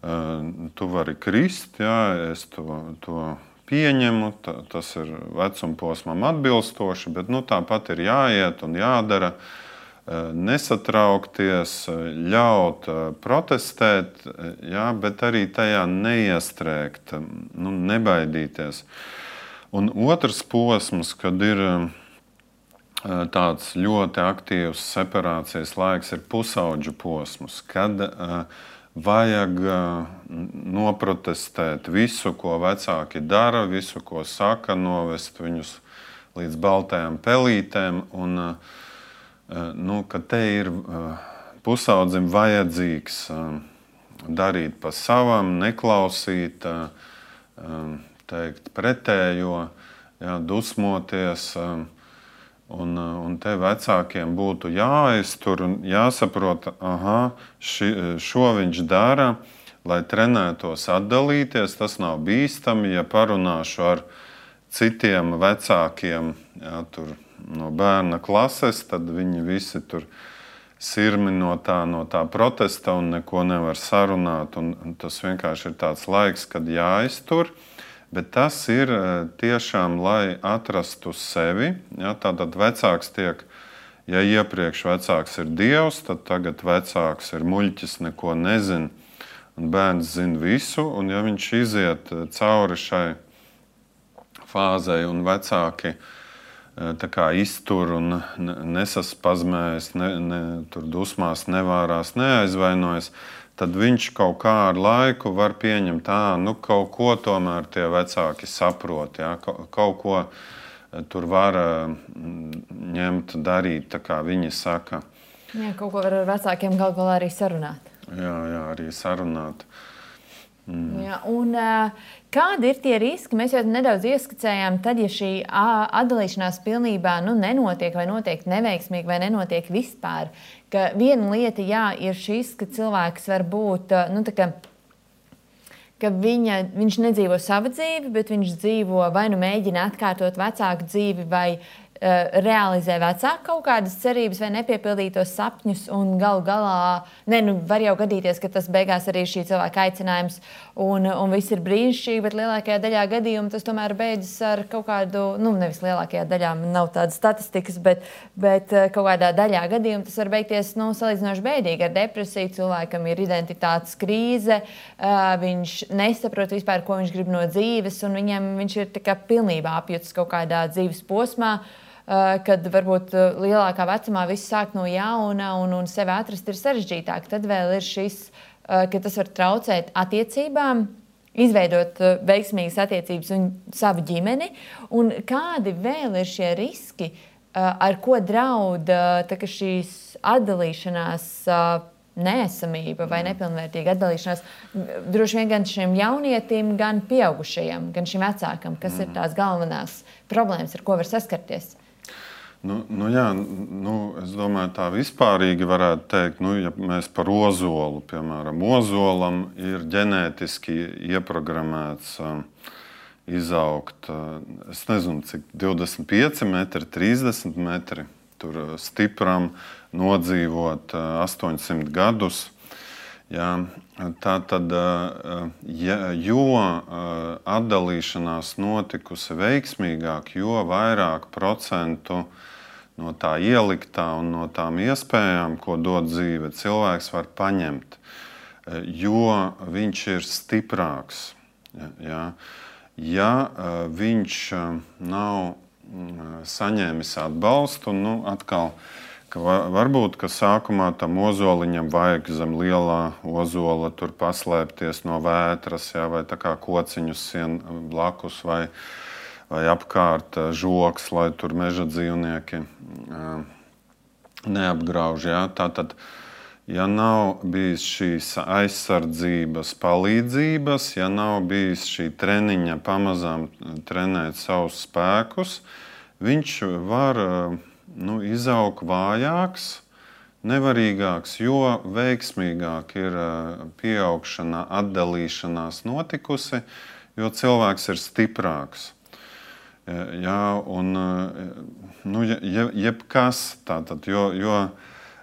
tu vari krist, jā, es to, to pieņemu, ta, tas ir vecuma posmam atbilstoši, bet nu, tāpat ir jāiet un jādara. Nesatraukties, ļaut protestēt, jā, bet arī tajā neiestrēgt, nu, nebaidīties. Un otrs posms, kad ir tāds ļoti aktīvs separācijas laiks ir pusauģu posms, kad uh, vajag noprotestēt visu, ko vecāki dara, visu, ko saka, novest viņus līdz baltajām pelītēm. Un, nu, te ir pusaudzim vajadzīgs darīt pa savam, neklausīt, teikt pretējo, jā, dusmoties. Un, un te vecākiem būtu jāiztur un jāsaprot, ka šo viņš dara, lai trenētos atdalīties. Tas nav bīstami, ja parunāšu ar citiem vecākiem jā, no bērna klases, tad viņi visi tur sirmi no tā, no tā protesta un neko nevar sarunāt. Un tas vienkārši ir tāds laiks, kad jāiztur. Bet tas ir e, tiešām, lai atrastu sevi. Ja, tātad vecāks tiek, ja iepriekš vecāks ir dievs, tad tagad vecāks ir muļķis, neko nezina. Bērns zina visu, un ja viņš iziet e, cauri šai fāzei, un vecāki e, iztur un nesaspazmējas, ne, ne, tur dusmās nevārās, neaizvainojas, tad viņš kaut kā ar laiku var pieņemt, ka nu, kaut ko tomēr tie vecāki saprot. Ja? Kaut ko eh, tur var mm, ņemt, darīt, tā kā viņi saka. Jā, kaut ko var ar vecākiem galu galā arī sarunāt. Jā, jā arī sarunāt. Mm. Jā, un, kādi ir tie riski? Mēs jau nedaudz ieskicējām, tad, ja šī atdalīšanās pilnībā nu, nenotiek, vai notiek neveiksmīgi, vai nenotiek vispār. Viena lieta jā, ir šis, ka cilvēks var būt. Nu, kā, ka viņa, viņš nedzīvo savu dzīvi, bet viņš dzīvo vai nu mēģina atkārtot vecāku dzīvi, vai realizē vecāki kaut kādas cerības vai nepiepildītos sapņus, un galu galā ne, nu, var jau gadīties, ka tas beigās arī ir šī cilvēka aicinājums, un, un viss ir brīnišķīgi, bet lielākajā daļā gadījumu tas tomēr beidzas ar kaut kādu, nu, nevis lielākajā daļā, nav tādas statistikas, bet, bet eh, kaut kādā daļā gadījumu tas var beigties nu, salīdzinoši bēdīgi ar depresiju. Cilvēkam ir identitātes krīze, eh, viņš nesaprot vispār, ko viņš grib no dzīves, un viņam viņš ir pilnībā apjutis kaut kādā dzīves posmā. Eh, kad varbūt eh, lielākā vecumā viss sāk no jauna un, un sevi atrast ir sarežģītāk. Tad vēl ir šis, eh, ka tas var traucēt attiecībām, izveidot veiksmīgas attiecības un savu ģimeni. Un kādi vēl ir šie riski, ar ko draud šīs atdalīšanās? Nēsamība vai nepilnvērtīga atdalīšanās droši vien gan šim jaunietim, gan pieaugušajam, gan šim vecākam, kas mm. ir tās galvenās problēmas, ar ko var saskarties. Nu, nu jā, nu, es domāju, tā vispārīgi varētu teikt, nu, ja mēs par ozolu, piemēram, ozolam ir ģenētiski ieprogrammēts um, izaugt, uh, es nezinu, cik 25 metri, 30 metri, tur uh, stipram nodzīvot uh, 800 gadus. Jā, tā tad, uh, ja, jo uh, atdalīšanās notikusi veiksmīgāk, jo vairāk procentu uh, no tā ieliktā un no tām iespējām, ko dod dzīve, cilvēks var paņemt, e, jo viņš ir stiprāks. Ja, ja e, viņš e, nav saņēmis atbalstu, nu, atkal. Ka varbūt ka sākumā tam ozoliņam vajag zem lielā ozola paslēpties no vētras, jā, vai kā kociņu sienu blakus, vai, uh, vai apkārt žoks, lai tur meža dzīvnieki neapgrauž. Ja? Tātad, ja nav bijis šīs aizsardzības, palīdzības, ja nav bijis šī treniņa pamazām trenēt savus spēkus, viņš var nu, izaugt vājāks, nevarīgāks, jo veiksmīgāk ir pieaugšana, atdalīšanās notikusi, jo cilvēks ir stiprāks. Jā, un nu, je, jebkas tātad, jo, jo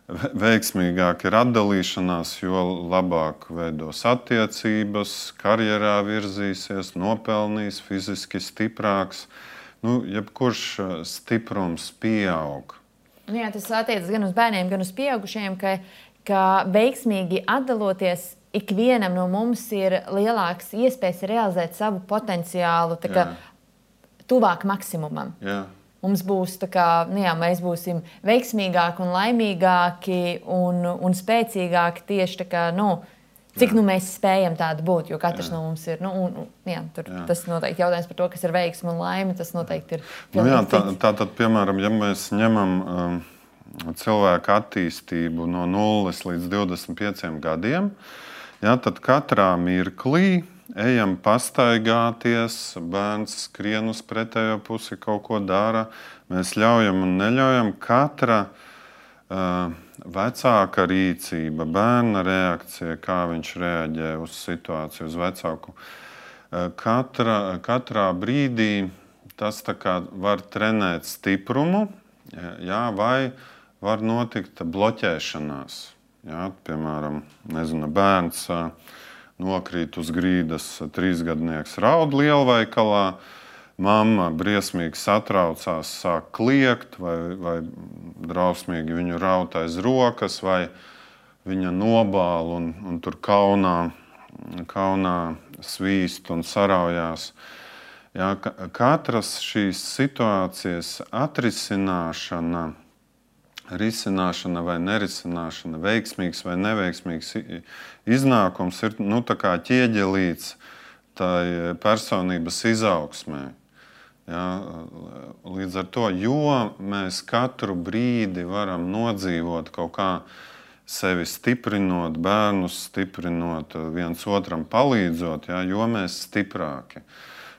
veiksmīgāk ir atdalīšanās, jo labāk veidos attiecības, karjerā virzīsies, nopelnīs, fiziski stiprāks. Nu, jebkurš stiprums pieaug. Nu jā, tas attiecas gan uz bērniem, gan uz pieaugušiem, ka, ka veiksmīgi atdaloties ikvienam no mums ir lielāks iespējas realizēt savu potenciālu, tuvāk maksimumam. Jā. mums būs tā kā, nu jā, mēs būsim veiksmīgāki un laimīgāki un, un spēcīgāki tieši tā kā, nu, Cik nu, mēs spējam tādu būt, jo katrs jā. no mums ir. Nu, un, jā, tur, jā. Tas noteikti jautājums par to, kas ir veiksme un laime. Tas noteikti ir. Nu, jā, tā, tā tad, piemēram, ja mēs ņemam um, cilvēku attīstību no 0 līdz 25 gadiem, jā, tad katrā mirklī ejam pastaigāties, bērns skrien uz pretējo pusi, kaut ko dara. Mēs ļaujam un neļaujam. Katra uh, vecāka rīcība, bērna reakcija, kā viņš reaģē uz situāciju, uz vecāku. Eh, katra, katrā brīdī tas var trenēt stiprumu, jā, vai var notikt bloķēšanās. Jā, piemēram, nezinu, bērns eh, nokrīt uz grīdas, trīsgadnieks raud lielveikalā, Mama briesmīgi satraucās, sāk kliegt, vai, vai drausmīgi viņu raut aiz rokas, vai viņa nobāla un, un tur kaunā, kaunā svīst un saraujās. Jā, katras šīs situācijas atrisināšana, risināšana vai nerisināšana, veiksmīgs vai neveiksmīgs iznākums ir nu, ķieģelīts tai personības izaugsmē. Ja, līdz ar to, jo mēs katru brīdi varam nodzīvot kaut kā sevi stiprinot, bērnus stiprinot, viens otram palīdzot, ja, jo mēs stiprāki.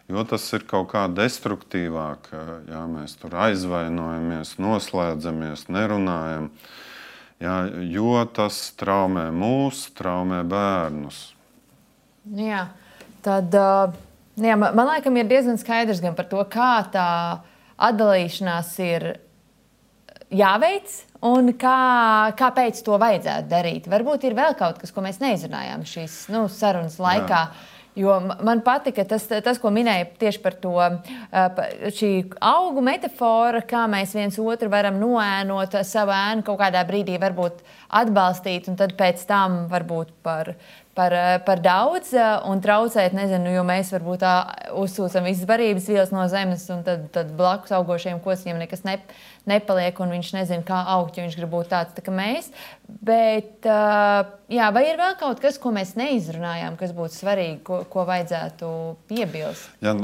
Jo tas ir kaut kā destruktīvāk, ja mēs tur aizvainojamies, noslēdzamies, nerunājam. Ja, jo tas traumē mūs, traumē bērnus. Jā, tad. Jā, man, man liekas, ir diezgan skaidrs gan par to, kā tā atdalīšanās ir jāveic un kā, kāpēc to vajadzētu darīt. Varbūt ir vēl kaut kas, ko mēs neizrunājām šīs nu, sarunas laikā. Jā. Jo man patika tas, tas, ko minēja tieši par to šī augu metafora, kā mēs viens otru varam noēnot, savu ēnu kaut kādā brīdī varbūt atbalstīt, un tad pēc tam varbūt par par, eh, par daudz eh, un traucēt, nezinu, jo mēs varbūt tā uzsūcam visas barības vielas no zemes, un tad, tad blakus augošiem kosiem nekas ne, nepaliek, un viņš nezina, kā augt, jo viņš grib būt tāds tā kā mēs. Bet, eh, jā, vai ir vēl kaut kas, ko mēs neizrunājām, kas būtu svarīgi, ko, ko vajadzētu piebilst? Jā,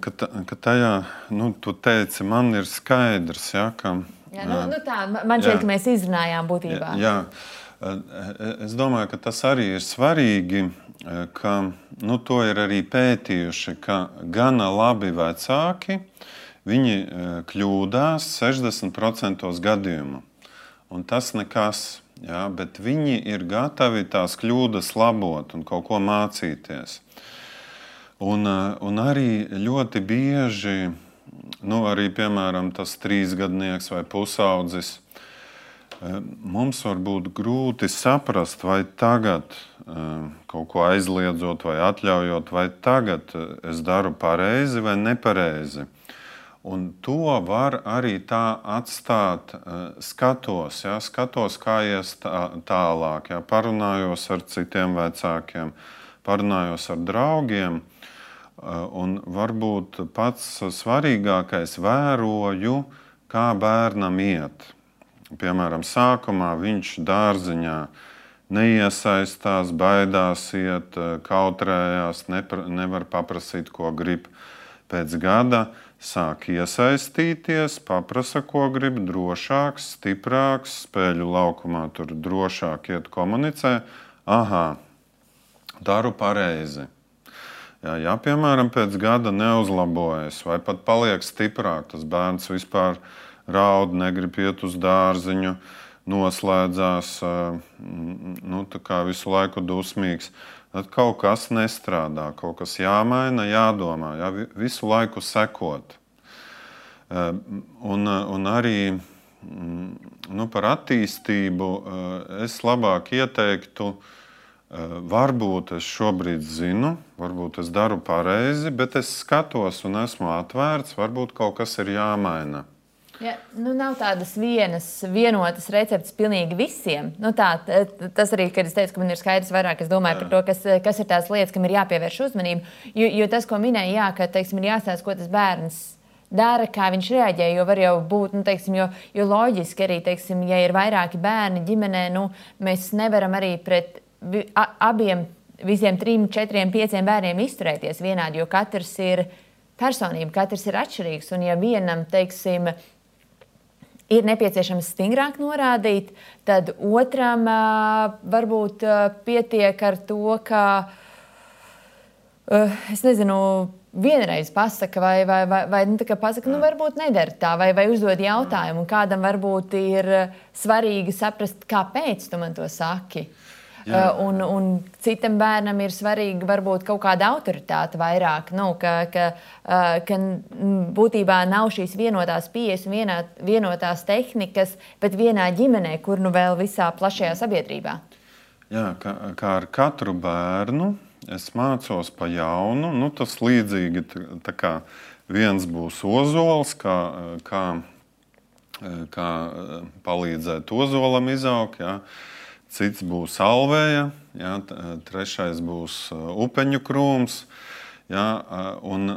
ka, ka tajā, nu, tu teici, man ir skaidrs, ja, ka. Jā, nu, nu tā, man šķiet, ka mēs izrunājām būtībā. Jā, jā. Es domāju, ka tas arī ir svarīgi, ka nu, to ir arī pētījuši, ka gana labi vecāki viņi kļūdās 60% gadījumu. Un tas nekas, jā, bet viņi ir gatavi tās kļūdas labot un kaut ko mācīties. Un, un arī ļoti bieži, nu, arī piemēram tas trīsgadnieks vai pusaudzis, Mums var būt grūti saprast, vai tagad kaut ko aizliedzot vai atļaujot, vai tagad es daru pareizi vai nepareizi. Un to var arī tā atstāt skatos, ja, skatos kā ies tā, tālāk. Ja, parunājos ar citiem vecākiem, parunājos ar draugiem. Un varbūt pats svarīgākais vēroju, kā bērnam iet. Piemēram, sākumā viņš dārziņā neiesaistās, baidās iet, kautrējās, nepra, nevar paprasīt, ko grib. Pēc gada sāk iesaistīties, paprasa, ko grib, drošāks, stiprāks, spēļu laukumā tur drošāk iet komunicē. Aha, daru pareizi. Ja, ja piemēram, pēc gada neuzlabojas vai pat paliek stiprāk, tas bērns vispār ir raud, negrib iet uz dārziņu, noslēdzās, nu, visu laiku dusmīgs. Tad kaut kas nestrādā, kaut kas jāmaina, jādomā, jā, visu laiku sekot. Un, un arī nu, par attīstību es labāk ieteiktu, varbūt es šobrīd zinu, varbūt es daru pareizi, bet es skatos un esmu atvērts, varbūt kaut kas ir jāmaina. Ja, nu, nav tādas vienas, vienotas receptes pilnīgi visiem. Nu, tā, tas arī, kad es teicu, ka man ir skaidrs vairāk, es domāju jā. par to, kas, kas ir tās lietas, kam ir jāpievērš uzmanība. Jo, jo tas, ko minēja, jā, ka teiksim, ir jāstāsta, ko tas bērns dara, kā viņš reaģē. Jo var jau būt, nu, teiksim, jo, jo loģiski arī, teiksim, ja ir vairāki bērni ģimenē, nu, mēs nevaram arī pret abiem, visiem trim, četriem, pieciem bērniem izturēties vienādi, jo katrs ir personība, katrs ir atšķirīgs. Un ja vienam, teiksim, ir nepieciešams stingrāk norādīt, tad otram varbūt pietiek ar to, ka es nezinu. Vienreiz pasaka, vai, vai, vai, vai nu, pasaka, nu, varbūt nedara tā, vai, vai uzdod jautājumu. Kādam varbūt ir svarīgi saprast, kāpēc tu man to saki. Uh, Uh, un, un citam bērnam ir svarīga varbūt kaut kāda autoritāte vairāk. Nu, ka, ka, uh, ka būtībā nav šīs vienotās pieejas un vienā, vienotās tehnikas, bet vienā ģimenē, kur nu vēl visā plašajā sabiedrībā. Jā, kā, kā ar katru bērnu es mācos pa jaunu. Nu, tas līdzīgi tā kā viens būs ozols, kā, kā, kā palīdzēt ozolam izaugt. Jā cits būs alvēja, jā, trešais būs upeņu krūms. Jā, un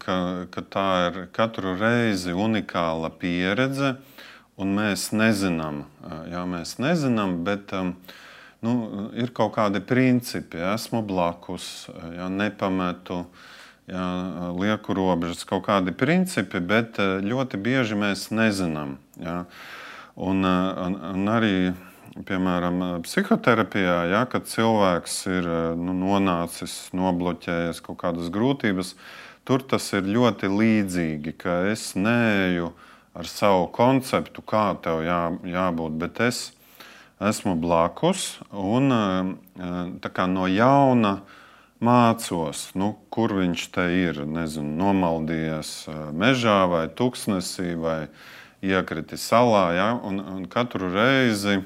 ka, ka tā ir katru reizi unikāla pieredze, un mēs nezinām, jā, mēs nezinām bet nu, ir kaut kādi principi. Jā, esmu blakus, jā, nepametu, jā, lieku robežas, kaut kādi principi, bet ļoti bieži mēs nezinām. Jā. Un, un, un arī piemēram, psihoterapijā, ja, kad cilvēks ir nu, nonācis, nobloķējies kaut kādas grūtības, tur tas ir ļoti līdzīgi, ka es neeju ar savu konceptu, kā tev jā, jābūt, bet es esmu blakus un no jauna mācos, nu, kur viņš te ir. Nezinu, nomaldījies mežā vai tuksnesī vai iekritis salā. Ja? Un, un katru reizi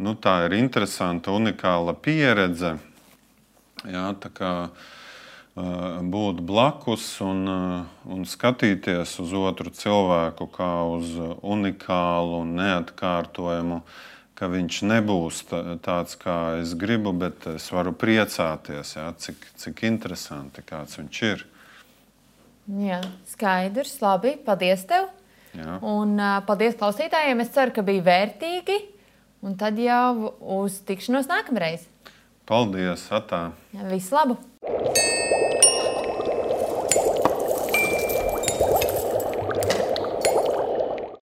nu, tā ir interesanta, unikāla pieredze. Jā, kā, uh, būt blakus un, uh, un skatīties uz otru cilvēku kā uz unikālu un neatkārtojumu, ka viņš nebūs tāds, kā es gribu, bet es varu priecāties, jā, cik, cik interesanti kāds viņš ir. Jā, skaidrs, labi, paldies tev! Jā. Un uh, paldies klausītājiem. Es ceru, ka bija vērtīgi. Un tad jau uz tikšanos nākamreiz. Paldies, Atā! Visu labu!